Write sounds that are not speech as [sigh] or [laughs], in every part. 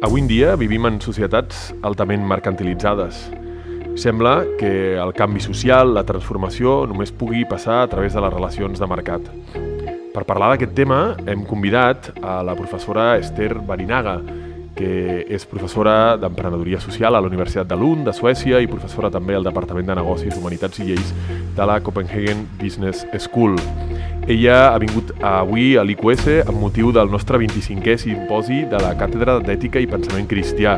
Avui en dia vivim en societats altament mercantilitzades. Sembla que el canvi social, la transformació, només pugui passar a través de les relacions de mercat. Per parlar d'aquest tema hem convidat a la professora Esther Barinaga, que és professora d'emprenedoria social a la Universitat de Lund, de Suècia, i professora també al Departament de Negocis, Humanitats i Lleis de la Copenhagen Business School. Ella ha vingut avui a l'IQS amb motiu del nostre 25è simposi de la Càtedra d'Ètica i Pensament Cristià,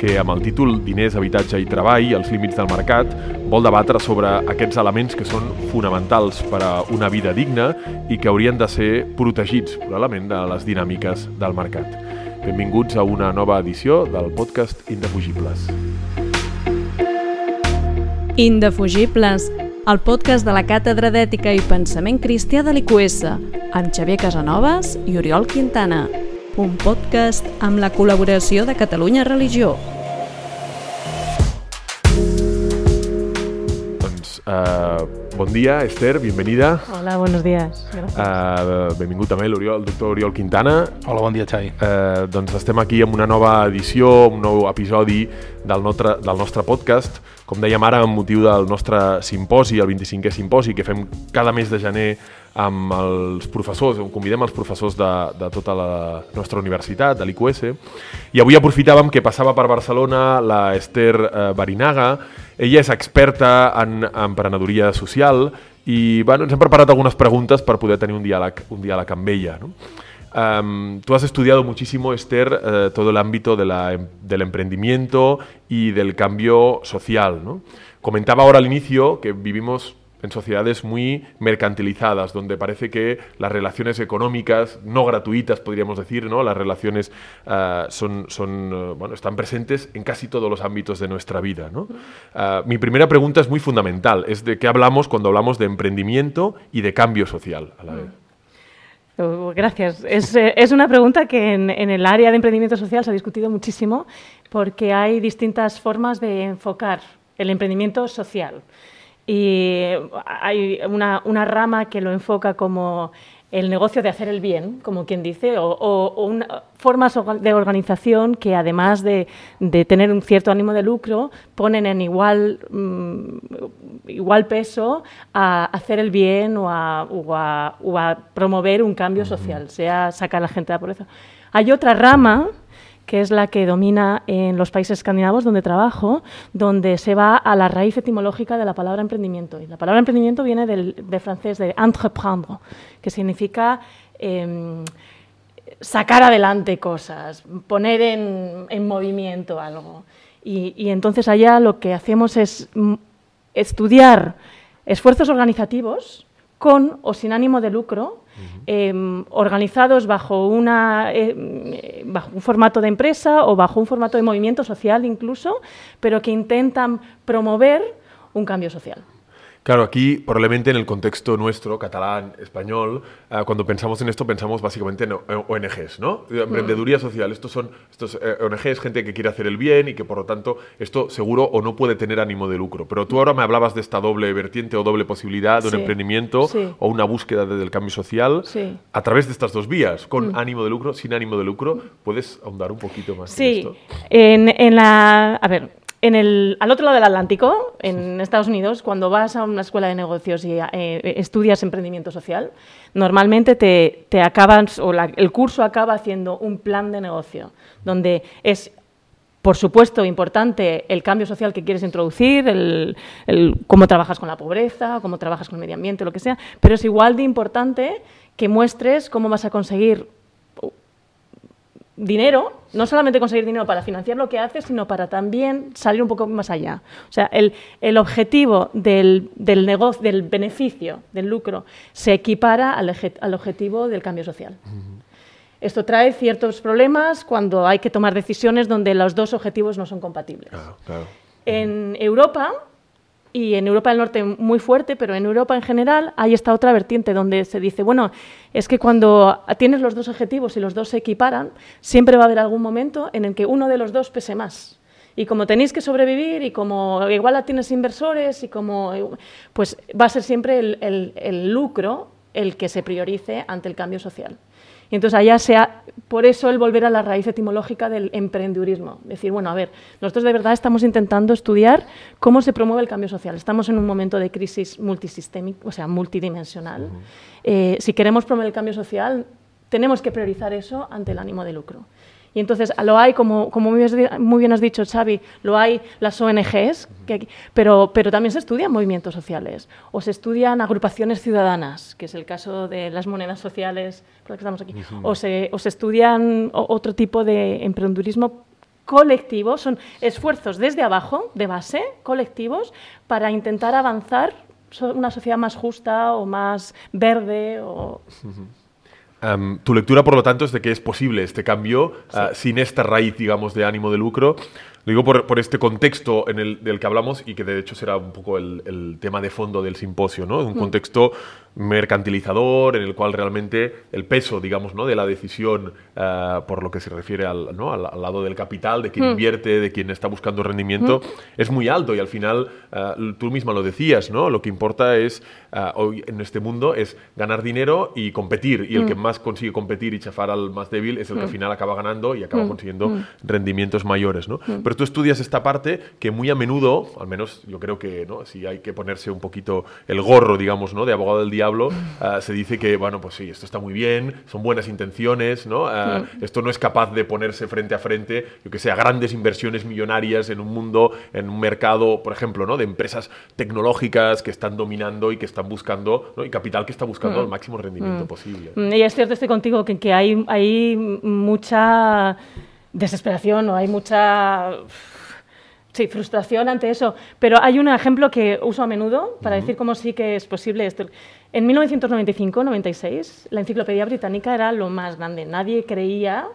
que amb el títol Diners, habitatge i treball, els límits del mercat, vol debatre sobre aquests elements que són fonamentals per a una vida digna i que haurien de ser protegits, probablement, de les dinàmiques del mercat. Benvinguts a una nova edició del podcast Indefugibles. Indefugibles, el podcast de la Càtedra d'Ètica i Pensament Cristià de l'IQS, amb Xavier Casanovas i Oriol Quintana. Un podcast amb la col·laboració de Catalunya Religió. Doncs, uh, bon dia, Esther, bienvenida. Hola, buenos días. Gracias. Uh, benvingut també l'Oriol, el doctor Oriol Quintana. Hola, bon dia, Xavi. Uh, doncs estem aquí amb una nova edició, un nou episodi del nostre, del nostre podcast. Com dèiem ara, amb motiu del nostre simposi, el 25è simposi, que fem cada mes de gener amb els professors, on convidem els professors de, de tota la nostra universitat, de l'IQS, i avui aprofitàvem que passava per Barcelona la Esther eh, Barinaga, ella és experta en emprenedoria social i bueno, ens hem preparat algunes preguntes per poder tenir un diàleg, un diàleg amb ella. No? Um, tú has estudiado muchísimo, Esther, uh, todo el ámbito de la, del emprendimiento y del cambio social. ¿no? Comentaba ahora al inicio que vivimos en sociedades muy mercantilizadas, donde parece que las relaciones económicas, no gratuitas podríamos decir, ¿no? las relaciones uh, son, son uh, bueno, están presentes en casi todos los ámbitos de nuestra vida. Uh, mi primera pregunta es muy fundamental, es de qué hablamos cuando hablamos de emprendimiento y de cambio social a la vez. Uh, Gracias. Es, eh, es una pregunta que en, el área de emprendimiento social se ha discutido muchísimo porque hay distintas formas de enfocar el emprendimiento social. Y hay una, una rama que lo enfoca como el negocio de hacer el bien, como quien dice, o, o, o una, formas de organización que además de, de, tener un cierto ánimo de lucro, ponen en igual, mm, igual peso a hacer el bien o a, o a, o a promover un cambio social, sea sacar a la gente de la pobreza. Hay otra rama que es la que domina en los países escandinavos donde trabajo, donde se va a la raíz etimológica de la palabra emprendimiento. Y la palabra emprendimiento viene del, de francés de entreprendre, que significa eh, sacar adelante cosas, poner en, en movimiento algo. Y, y, entonces allá lo que hacemos es estudiar esfuerzos organizativos con o sin ánimo de lucro eh, organizados bajo, una, eh, bajo un formato de empresa o bajo un formato de movimiento social incluso, pero que intentan promover un cambio social. Claro, aquí probablemente en el contexto nuestro, catalán, español, uh, cuando pensamos en esto pensamos básicamente en ONGs, ¿no? Emprendeduría social, estos son estos eh, ONGs, gente que quiere hacer el bien y que por lo tanto esto seguro o no puede tener ánimo de lucro. Pero tú ahora me hablabas de esta doble vertiente o doble posibilidad de un emprendimiento sí. o una búsqueda del cambio social Sí. a través de estas dos vías, con Mm. ánimo de lucro, sin ánimo de lucro. ¿Puedes ahondar un poquito más en Sí, esto? en, en la, a ver, en el, al otro lado del Atlántico, en Estados Unidos, cuando vas a una escuela de negocios y eh, estudias emprendimiento social, normalmente te, te acabas, o la- el curso acaba haciendo un plan de negocio, donde es por supuesto, importante el cambio social que quieres introducir, el, el cómo trabajas con la pobreza, cómo trabajas con el medio ambiente, lo que sea, pero es igual de importante que muestres cómo vas a conseguir dinero, no solamente conseguir dinero para financiar lo que haces, sino para también salir un poco más allá. O sea, el, el objetivo del, del negocio, del beneficio, del lucro, se equipara al, al objetivo del cambio social. Esto trae ciertos problemas cuando hay que tomar decisiones donde los dos objetivos no son compatibles. Claro, claro. En Europa, y en Europa del Norte muy fuerte, pero en Europa en general hay esta otra vertiente donde se dice, bueno, es que cuando tienes los dos objetivos y los dos se equiparan, siempre va a haber algún momento en el que uno de los dos pese más. Y como tenéis que sobrevivir y como igual tienes inversores y como, pues va a ser siempre el, el- el lucro el que se priorice ante el cambio social. Y entonces allá sea, por eso el volver a la raíz etimológica del emprendedurismo. Decir, bueno, a ver, nosotros de verdad estamos intentando estudiar cómo se promueve el cambio social. Estamos en un momento de crisis multisistémica, o sea, multidimensional. Eh, si queremos promover el cambio social, tenemos que priorizar eso ante el ánimo de lucro. Y entonces lo hay, como, como muy bien has dicho, Xavi, lo hay las ONGs, pero, pero también se estudian movimientos sociales o se estudian agrupaciones ciudadanas, que es el caso de las monedas sociales por las que estamos aquí, o, se, o se estudian otro tipo de emprendedurismo colectivo, son esfuerzos desde abajo, de base, colectivos, para intentar avanzar una sociedad más justa o más verde o tu lectura, por lo tanto, es de que es posible este cambio ah, sin esta raíz, digamos, de ánimo de lucro. Lo digo por, este contexto en el, del que hablamos y que de hecho será un poco el, tema de fondo del simposio, ¿no? Un mm. contexto mercantilizador, en el cual realmente el peso, digamos, ¿no? de la decisión uh, por lo que se refiere al, ¿no? al, lado del capital, de quien mm. invierte, de quien está buscando rendimiento, mm. es muy alto y al final, uh, tú misma lo decías, ¿no? lo que importa es, uh, hoy en este mundo, es ganar dinero y competir, y el que más consigue competir y chafar al más débil es el que al final acaba ganando y acaba consiguiendo rendimientos mayores. ¿no? Pero tú estudias esta parte que muy a menudo, al menos yo creo que ¿no? si hay que ponerse un poquito el gorro, digamos, ¿no? de abogado del día Ah, se dice que, bueno, pues sí, esto está muy bien, son buenas intenciones, ¿no? Ah, esto no es capaz de ponerse frente a frente, yo que sea, grandes inversiones millonarias en un mundo, en un mercado, por ejemplo, ¿no? De empresas tecnológicas que están dominando y que están buscando, ¿no? Y capital que está buscando el máximo rendimiento posible. Mm, y es cierto, estoy contigo, que, que hay, hay mucha desesperación o hay mucha Sí, frustración ante eso. Pero hay un ejemplo que uso a menudo para decir cómo sí que es posible esto. En 1995-96, la Enciclopedia Británica era lo más grande. Nadie creía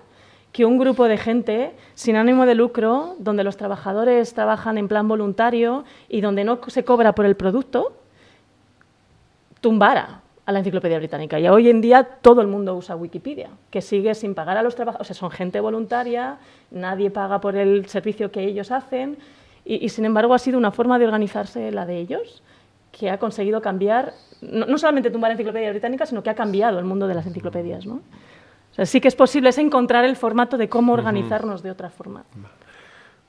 que un grupo de gente sin ánimo de lucro, donde los trabajadores trabajan en plan voluntario y donde no se cobra por el producto, tumbara a la Enciclopedia Británica. Y hoy en día todo el mundo usa Wikipedia, que sigue sin pagar a los trabajadores. O sea, son gente voluntaria, nadie paga por el servicio que ellos hacen, y, sin embargo ha sido una forma de organizarse la de ellos que ha conseguido cambiar, no, solamente tumbar la Enciclopedia Británica, sino que ha cambiado el mundo de las enciclopedias. ¿no? O sea, sí que es posible es encontrar el formato de cómo organizarnos de otra forma.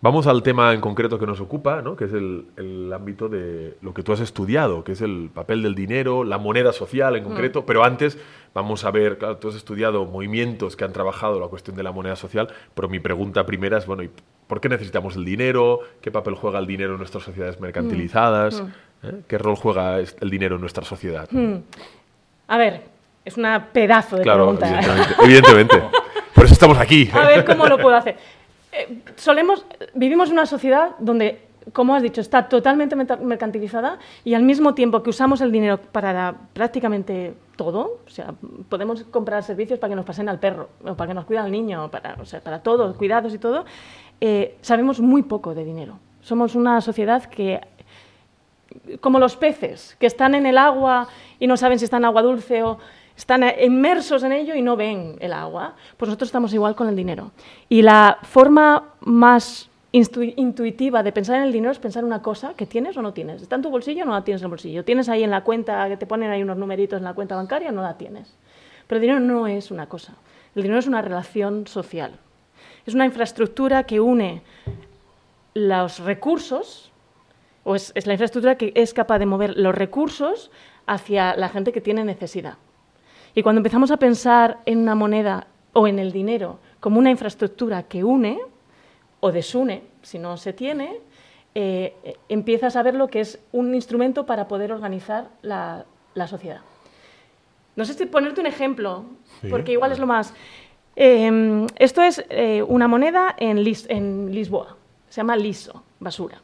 Vamos al tema en concreto que nos ocupa, ¿no? que es el, ámbito de lo que tú has estudiado, que es el papel del dinero, la moneda social en mm. concreto, pero antes vamos a ver, claro, tú has estudiado movimientos que han trabajado la cuestión de la moneda social, pero mi pregunta primera es, bueno, ¿por qué necesitamos el dinero? ¿Qué papel juega el dinero en nuestras sociedades mercantilizadas? Mm. Mm. ¿Eh? ¿Qué rol juega el dinero en nuestra sociedad? A ver, es una pedazo de claro, pregunta. Evidentemente, evidentemente. Por eso estamos aquí. A ver cómo lo puedo hacer. Solemos, vivimos en una sociedad donde, como has dicho, está totalmente mercantilizada y al mismo tiempo que usamos el dinero para prácticamente todo, o sea, podemos comprar servicios para que nos pasen al perro, o para que nos cuide al niño, para, o sea, para todo, cuidados y todo, eh, sabemos muy poco de dinero. Somos una sociedad que, como los peces, que están en el agua y no saben si están en agua dulce o están inmersos en ello y no ven el agua. Pues nosotros estamos igual con el dinero. Y la forma más intuitiva de pensar en el dinero es pensar una cosa que tienes o no tienes. ¿Está en tu bolsillo o no la tienes en el bolsillo? ¿Tienes ahí en la cuenta, que te ponen ahí unos numeritos en la cuenta bancaria no la tienes? Pero el dinero no es una cosa. El dinero es una relación social. Es una infraestructura que une los recursos, o es la infraestructura que es capaz de mover los recursos hacia la gente que tiene necesidad. Y cuando empezamos a pensar en una moneda o en el dinero como una infraestructura que une o desune, si no se tiene, eh, empiezas a ver lo que es un instrumento para poder organizar la, sociedad. No sé si ponerte un ejemplo, porque igual es lo más... Em, esto es eh, una moneda en, Lisboa, se llama liso, basura.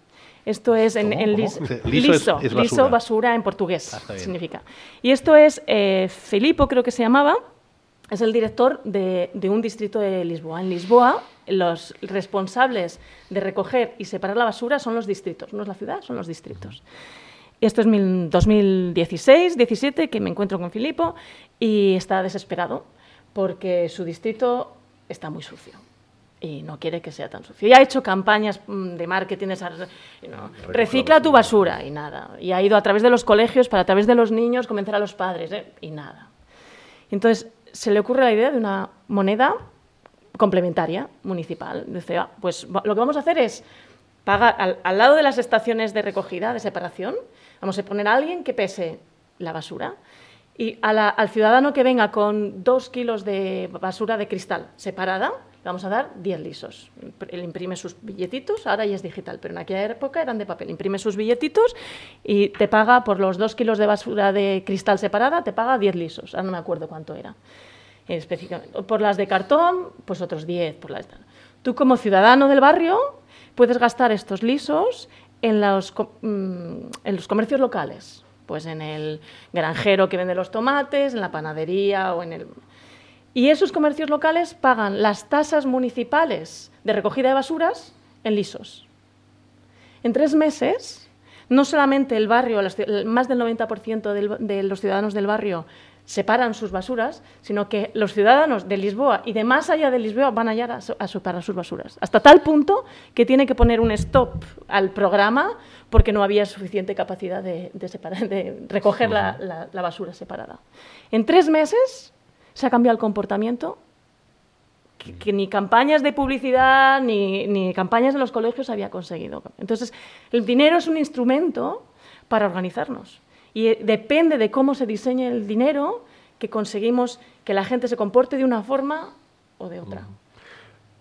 Esto es en, liso, liso, basura. en portugués ah, significa. Y esto es eh, Felipe, creo que se llamaba, es el director de, un distrito de Lisboa. En Lisboa, los responsables de recoger y separar la basura son los distritos, no es la ciudad, son los distritos. Esto es 2016-17 que me encuentro con Filipo y está desesperado porque su distrito está muy sucio y no quiere que sea tan sucio. Y ha hecho campañas mm, de marketing, recicla tu basura y nada. Y ha ido a través de los colegios para a través de los niños convencer a los padres ¿eh? y nada. Entonces, se le ocurre la idea de una moneda complementaria municipal. Dice, ah, pues lo que vamos a hacer es pagar al, al, lado de las estaciones de recogida, de separación, vamos a poner a alguien que pese la basura y a la, al ciudadano que venga con dos kilos de basura de cristal separada, vamos a dar 10 lisos. Él imprime sus billetitos, ahora ya es digital, pero en aquella época eran de papel. Imprime sus billetitos y te paga por los dos kilos de basura de cristal separada, te paga 10 lisos. Ahora no me acuerdo cuánto era. Por las de cartón, pues otros 10. Por las... Tú como ciudadano del barrio puedes gastar estos lisos en los, en los comercios locales, pues en el granjero que vende los tomates, en la panadería o en el... Y esos comercios locales pagan las tasas municipales de recogida de basuras en lisos. En tres meses, no solamente el barrio, más del 90% de los ciudadanos del barrio separan sus basuras, sino que los ciudadanos de Lisboa y de más allá de Lisboa van allá a, separar sus basuras. Hasta tal punto que tiene que poner un stop al programa porque no había suficiente capacidad de, de, separar, de recoger la, la, la, basura separada. En tres meses se ha cambiado el comportamiento que, ni campañas de publicidad ni, ni campañas de los colegios había conseguido. Entonces, el dinero es un instrumento para organizarnos. Y depende de cómo se diseñe el dinero que conseguimos que la gente se comporte de una forma o de otra.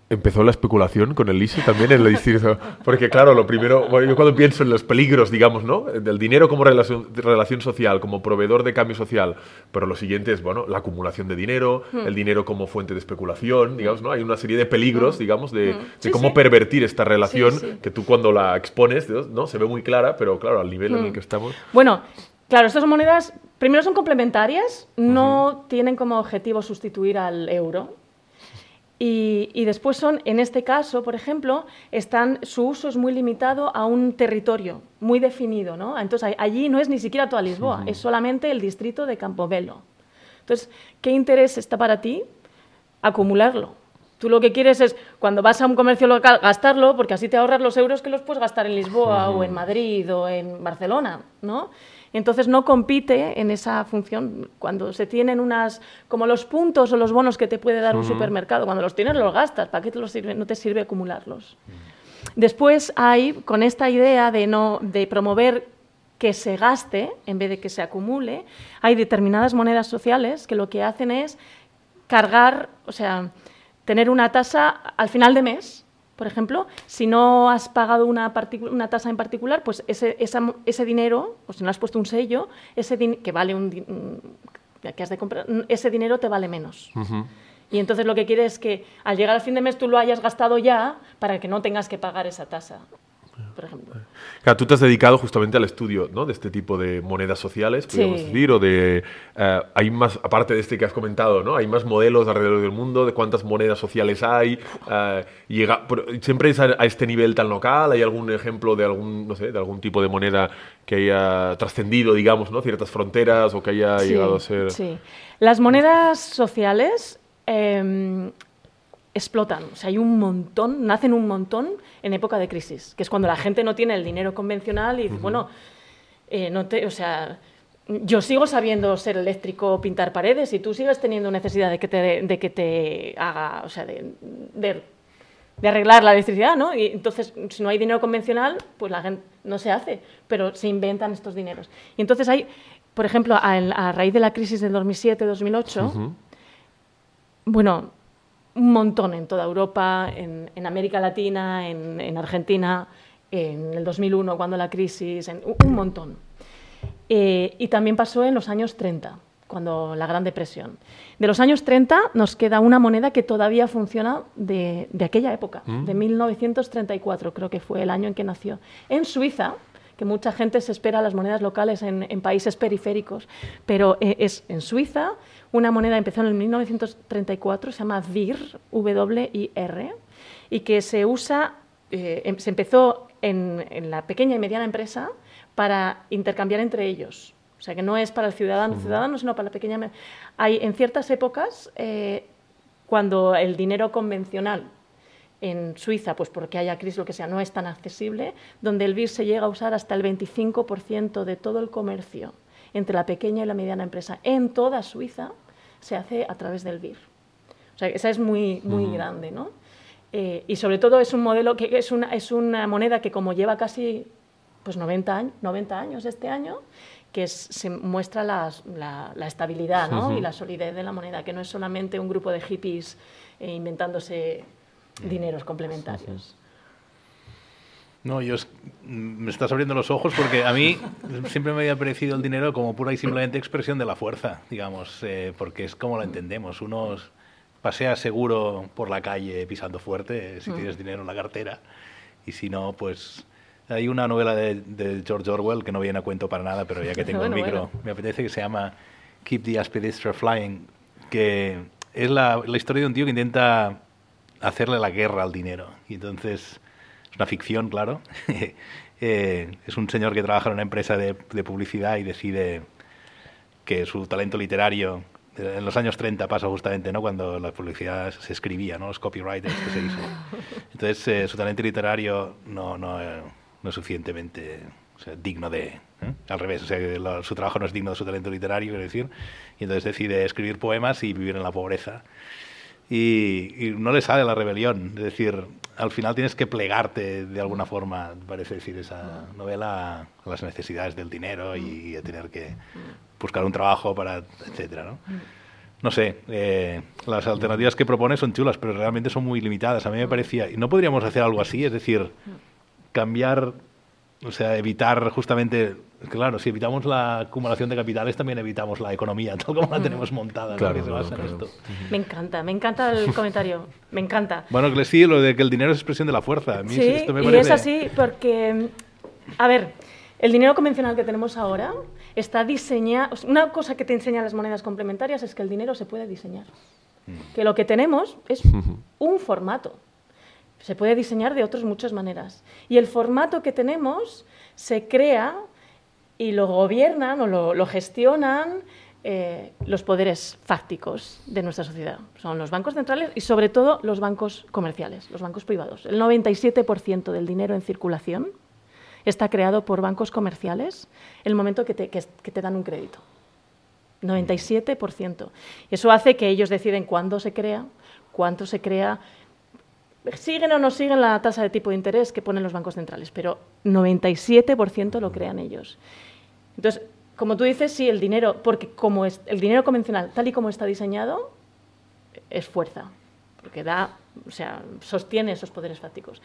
Empezó la especulación con el ISE también en el distrito. Porque, claro, lo primero, bueno, yo cuando pienso en los peligros, digamos, ¿no? Del dinero como relación, relación social, como proveedor de cambio social, pero lo siguiente es, bueno, la acumulación de dinero, mm. el dinero como fuente de especulación, digamos, ¿no? Hay una serie de peligros, mm. digamos, de, mm. sí, de cómo sí. pervertir esta relación sí, que tú cuando la expones, ¿no? Se ve muy clara, pero, claro, al nivel en el que estamos. Bueno, Claro, estas monedas, primero son complementarias, no tienen como objetivo sustituir al euro. Y, y, después son, en este caso, por ejemplo, están, su uso es muy limitado a un territorio muy definido. ¿no? Entonces, allí no es ni siquiera toda Lisboa, uh -huh. es solamente el distrito de Campobello. Entonces, ¿qué interés está para ti? Acumularlo. Tú lo que quieres es, cuando vas a un comercio local, gastarlo, porque así te ahorras los euros que los puedes gastar en Lisboa uh -huh. o en Madrid o en Barcelona, ¿no? Entonces no compite en esa función. Cuando se tienen unas, como los puntos o los bonos que te puede dar uh -huh. un supermercado, cuando los tienes los gastas, ¿para qué te los sirve? no te sirve acumularlos? Después hay, con esta idea de, no, de promover que se gaste en vez de que se acumule, hay determinadas monedas sociales que lo que hacen es cargar, o sea, tener una tasa al final de mes, por ejemplo, si no has pagado una, una tasa en particular, pues ese, esa, ese dinero, o si no has puesto un sello, ese que vale un, que has de comprar, ese dinero te vale menos. Uh -huh. Y entonces lo que quieres es que al llegar al fin de mes tú lo hayas gastado ya para que no tengas que pagar esa tasa por ejemplo. Claro, tú te has dedicado justamente al estudio ¿no? de este tipo de monedas sociales, podríamos sí. decir, o de... Uh, hay más, aparte de este que has comentado, ¿no? Hay más modelos alrededor del mundo de cuántas monedas sociales hay. Uh, llega, ¿Siempre es a, a, este nivel tan local? ¿Hay algún ejemplo de algún, no sé, de algún tipo de moneda que haya trascendido, digamos, ¿no? ciertas fronteras o que haya sí, llegado a ser... Sí. Las monedas sociales... Eh, explotan. O sea, hay un montón, nacen un montón en época de crisis, que es cuando la gente no tiene el dinero convencional y dice, uh -huh. bueno, eh, no te, o sea, yo sigo sabiendo ser eléctrico, pintar paredes y tú sigues teniendo necesidad de que te, de que te haga, o sea, de, de, de, arreglar la electricidad, ¿no? Y entonces, si no hay dinero convencional, pues la gente no se hace, pero se inventan estos dineros. Y entonces hay, por ejemplo, a, a raíz de la crisis del 2007-2008, uh -huh. bueno, un montón en toda Europa, en, en América Latina, en, en, Argentina, en el 2001 cuando la crisis, en, un montón. Eh, y también pasó en los años 30, cuando la Gran Depresión. De los años 30 nos queda una moneda que todavía funciona de, de aquella época, mm. de 1934 creo que fue el año en que nació. En Suiza, que mucha gente se espera las monedas locales en, en países periféricos, pero eh, es en Suiza una moneda empezó en el 1934, se llama VIR, W-I-R, y que se usa, eh, em, se empezó en, en, la pequeña y mediana empresa para intercambiar entre ellos. O sea, que no es para el ciudadano, ciudadano sino para la pequeña... Hay en ciertas épocas, eh, cuando el dinero convencional en Suiza, pues porque haya crisis, lo que sea, no es tan accesible, donde el BIR se llega a usar hasta el 25% de todo el comercio entre la pequeña y la mediana empresa en toda Suiza se hace a través del BIR. O sea, esa es muy, muy grande, ¿no? Eh, y sobre todo es un modelo que es una, es una moneda que como lleva casi pues 90, años, 90 años este año, que se muestra la, la, estabilidad ¿no? y la solidez de la moneda, que no es solamente un grupo de hippies eh, inventándose dineros complementarios. No, yo me estás abriendo los ojos porque a mí siempre me había parecido el dinero como pura y simplemente expresión de la fuerza, digamos, eh, porque es como lo entendemos. Uno pasea seguro por la calle pisando fuerte si mm. tienes dinero en la cartera y si no, pues hay una novela de, George Orwell que no viene a cuento para nada, pero ya que tengo [laughs] el micro, me apetece que se llama Keep the Aspidistra Flying, que es la, la historia de un tío que intenta hacerle la guerra al dinero. Y entonces una ficción, claro. [laughs] Eh, es un señor que trabaja en una empresa de, publicidad y decide que su talento literario en los años 30 pasa justamente, ¿no? Cuando la publicidad se escribía, ¿no? Los copywriters que se dice. [laughs] Entonces, eh, su talento literario no, no, eh, no es suficientemente digno de... Al revés, o sea, su trabajo no es digno de su talento literario, quiero decir. Y entonces decide escribir poemas y vivir en la pobreza. Y, no le sale la rebelión. Es decir, al final tienes que plegarte de alguna forma, parece decir, esa novela las necesidades del dinero y a tener que buscar un trabajo para, etcétera, ¿no? No sé, eh, las alternativas que propone son chulas, pero realmente son muy limitadas. A mí me parecía, ¿y no podríamos hacer algo así? Es decir, cambiar, o sea, evitar justamente Claro, si evitamos la acumulación de capitales, también evitamos la economía, tal como la tenemos montada. Claro, Me encanta, me encanta el [laughs] comentario, me encanta. Bueno, que sí, lo de que el dinero es expresión de la fuerza. sí, y es así porque, a ver, el dinero convencional que tenemos ahora está diseñado... Una cosa que te enseñan las monedas complementarias es que el dinero se puede diseñar. Mm. Que lo que tenemos es un formato. Se puede diseñar de otras muchas maneras. Y el formato que tenemos se crea y lo gobiernan o lo, gestionan eh, los poderes fácticos de nuestra sociedad. Son los bancos centrales y sobre todo los bancos comerciales, los bancos privados. El 97% del dinero en circulación está creado por bancos comerciales el momento que te, que te dan un crédito. 97%. Eso hace que ellos deciden cuándo se crea, cuánto se crea, siguen o no siguen la tasa de tipo de interés que ponen los bancos centrales, pero 97% lo crean ellos. Entonces, como tú dices, sí, el dinero, porque como es el dinero convencional, tal y como está diseñado, es fuerza, porque da, o sea, sostiene esos poderes fácticos.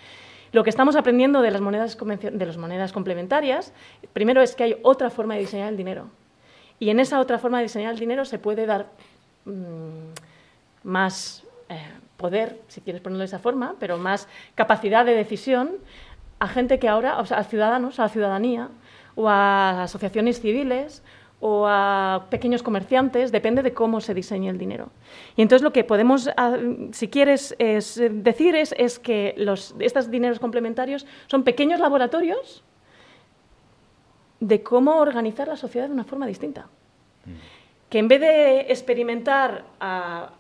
Lo que estamos aprendiendo de las monedas, de las monedas complementarias, primero es que hay otra forma de diseñar el dinero. Y en esa otra forma de diseñar el dinero se puede dar mm, más eh, poder, si quieres ponerlo de esa forma, pero más capacidad de decisión a gente que ahora, o sea, a ciudadanos, a la ciudadanía, o a asociaciones civiles o a pequeños comerciantes, depende de cómo se diseñe el dinero. Y entonces lo que podemos, ah, si quieres, es decir es, es que estos dineros complementarios son pequeños laboratorios de cómo organizar la sociedad de una forma distinta. Que en vez de experimentar a,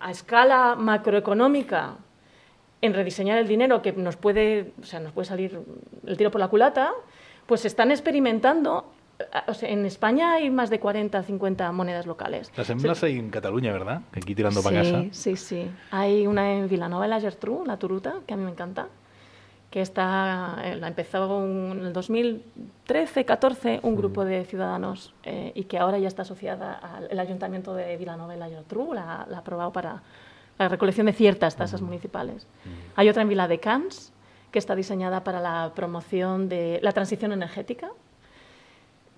a escala macroeconómica en rediseñar el dinero, que nos puede, o sea, nos puede salir el tiro por la culata, pues están experimentando. O sea, en España hay más de 40, 50 monedas locales. Las hembras hay en Cataluña, ¿verdad? Aquí tirando para casa. Sí, sí. Hay una en Vilanova la Gertrú, la Turuta, que a mí me encanta, que está, eh, la empezó en el 2013-14 un grupo de ciudadanos eh, y que ahora ya está asociada al Ayuntamiento de Vilanova de la Gertrú, la, ha aprobado para la recolección de ciertas tasas municipales. Hay otra en Vila de Cans, que está diseñada para la promoción de la transición energética.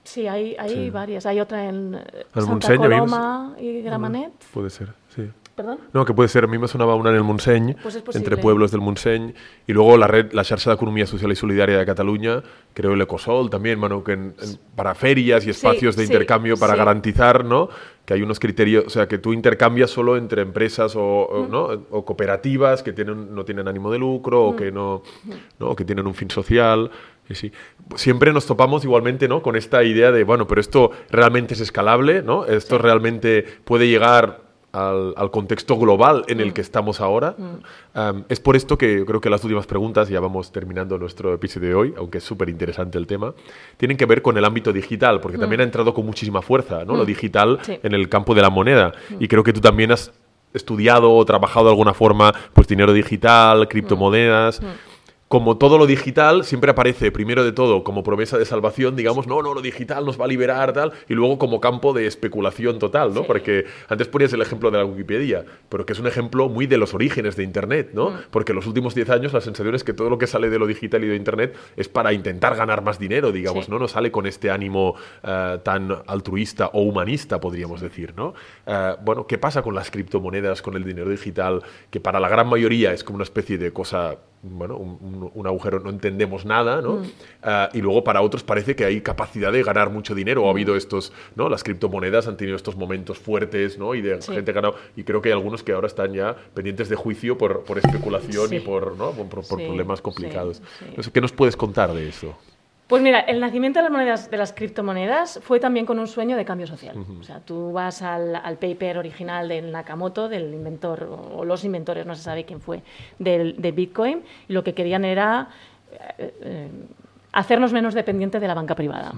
Sí, hay, hay varias. Hay otra en eh, Santa Coloma y Gramanet. Puede ser, sí. ¿Perdón? No, que puede ser. A mí me sonaba una en el Montseny, pues entre pueblos del Montseny, y luego la red, la xarxa d'Economia Social y Solidaria de Cataluña, creo el Ecosol también, Manu, que en, para ferias y espacios de intercambio para garantizar, ¿no? que hay unos criterios, o sea, que tú intercambias solo entre empresas o, ¿no? o cooperativas que tienen, no tienen ánimo de lucro o que no, ¿no? que tienen un fin social. Y sí. Siempre nos topamos igualmente ¿no? con esta idea de, bueno, pero esto realmente es escalable, ¿no? Esto realmente puede llegar al, al contexto global en el que estamos ahora. Um, es por esto que creo que las últimas preguntas, ya vamos terminando nuestro episodio de hoy, aunque es súper interesante el tema, tienen que ver con el ámbito digital, porque también ha entrado con muchísima fuerza ¿no? lo digital Sí. en el campo de la moneda. Y creo que tú también has estudiado o trabajado de alguna forma pues dinero digital, criptomonedas. Como todo lo digital siempre aparece primero de todo como promesa de salvación, digamos, no, no, lo digital nos va a liberar, tal, y luego como campo de especulación total, ¿no? Sí. Porque antes ponías el ejemplo de la Wikipedia, pero que es un ejemplo muy de los orígenes de Internet, ¿no? Porque en los últimos 10 años la sensación es que todo lo que sale de lo digital y de Internet es para intentar ganar más dinero, digamos, Sí. ¿no? No sale con este ánimo eh, tan altruista o humanista, podríamos decir, ¿no? Eh, bueno, ¿qué pasa con las criptomonedas, con el dinero digital, que para la gran mayoría es como una especie de cosa, bueno, un, agujero, no entendemos nada, ¿no? Eh, y luego para otros parece que hay capacidad de ganar mucho dinero, ha habido estos, ¿no? Las criptomonedas han tenido estos momentos fuertes, ¿no? Y de Sí. gente ganado, y creo que hay algunos que ahora están ya pendientes de juicio por, por especulación Sí. y por, ¿no? por, por- por Sí, problemas complicados. ¿Qué nos puedes contar de eso? Pues mira, el nacimiento de las monedas, de las criptomonedas, fue también con un sueño de cambio social. O sea, tú vas al, al paper original de Nakamoto, del inventor, o los inventores, no se sabe quién fue, del, de Bitcoin, y lo que querían era eh, eh, hacernos menos dependientes de la banca privada.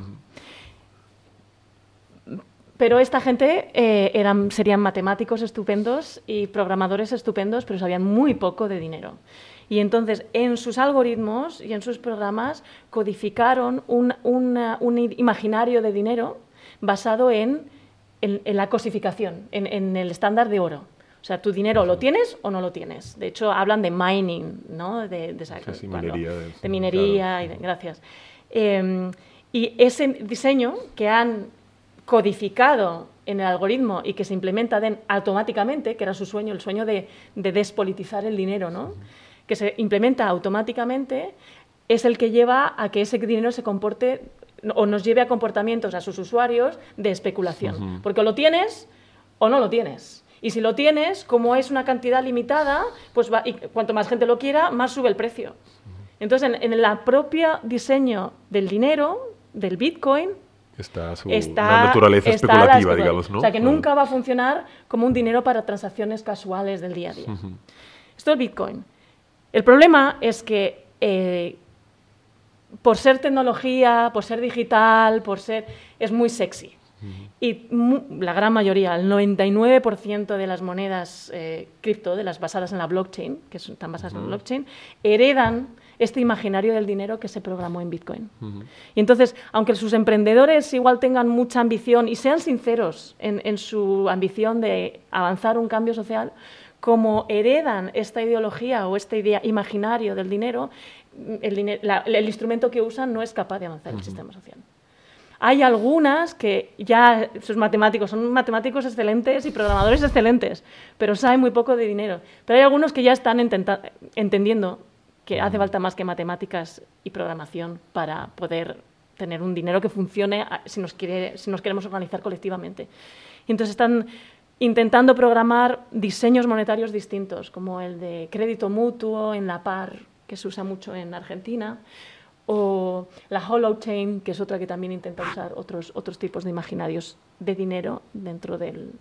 Pero esta gente eh, eran, serían matemáticos estupendos y programadores estupendos, pero sabían muy poco de dinero. Y entonces, en sus algoritmos y en sus programas, codificaron un, una- un i- imaginario de dinero basado en, en- en la cosificación, en, en el estándar de oro. O sea, tu dinero lo tienes o no lo tienes. De hecho, hablan de mining, ¿no? De, de, esa- Sí, sí, cuando- minería de- de minería y de- gracias. Eh, y ese diseño que han codificado en el algoritmo y que se implementa automáticamente, que era su sueño, el sueño de, de despolitizar el dinero, ¿no? Que se implementa automáticamente, es el que lleva a que ese dinero se comporte o nos lleve a comportamientos a sus usuarios de especulación. Porque o lo tienes o no lo tienes. Y si lo tienes, como es una cantidad limitada, pues va- y cuanto más gente lo quiera, más sube el precio. Entonces, en, en el propio diseño del dinero, del Bitcoin, Está su está, naturaleza está especulativa, especula- digamos, ¿no? O sea, que nunca va a funcionar como un dinero para transacciones casuales del día a día. Esto es Bitcoin. El problema es que eh, por ser tecnología, por ser digital, por ser es muy sexy. Y mu- la gran mayoría, el 99% de las monedas eh, cripto, de las basadas en la blockchain, que son- están basadas en la blockchain, heredan este imaginario del dinero que se programó en Bitcoin. Y entonces, aunque sus emprendedores igual tengan mucha ambición y sean sinceros en, en su ambición de avanzar un cambio social, como heredan esta ideología o este idea imaginario del dinero, el, dine- la- el instrumento que usan no es capaz de avanzar el sistema social. Hay algunas que ya sus matemáticos son matemáticos excelentes y programadores excelentes, pero saben muy poco de dinero. Pero hay algunos que ya están entendiendo que hace falta más que matemáticas y programación para poder tener un dinero que funcione a- si nos, quiere, si nos queremos organizar colectivamente. Y entonces están intentando programar diseños monetarios distintos, como el de crédito mutuo en la par, que se usa mucho en Argentina, o la Holochain, que es otra que también intenta usar otros, otros tipos de imaginarios de dinero dentro del,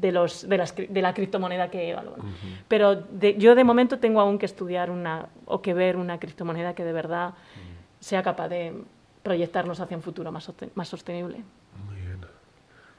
de, los, de, las cri- de la criptomoneda que evalúan. Pero de- yo de momento tengo aún que estudiar una, o que ver una criptomoneda que de verdad sea capaz de proyectarnos hacia un futuro más, más sostenible.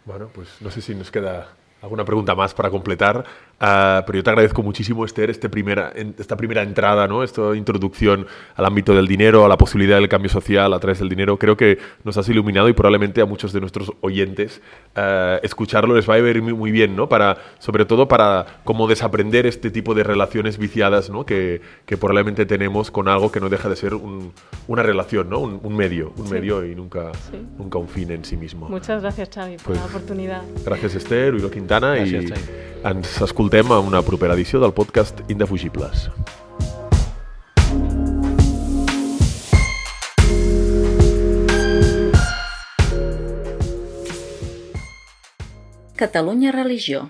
Bueno, pues no sé si nos queda alguna pregunta más para completar, ah, pero yo te agradezco muchísimo, Esther, este primera, en- esta primera entrada, ¿no? esta introducción al ámbito del dinero, a la posibilidad del cambio social a través del dinero. Creo que nos has iluminado y probablemente a muchos de nuestros oyentes ah, escucharlo les va a ver muy, muy bien, ¿no? Para, sobre todo para cómo desaprender este tipo de relaciones viciadas ¿no? que, que probablemente tenemos con algo que no deja de ser un- una relación, ¿no? un, un medio, un Sí. medio y nunca, Sí. nunca un fin en sí mismo. Muchas gracias, Xavi, por Pues- la oportunidad. Gràcies, Esther, Uriol Quintana, i Xavi. ens escoltem a una propera edició del podcast Indefugibles. Catalunya Religió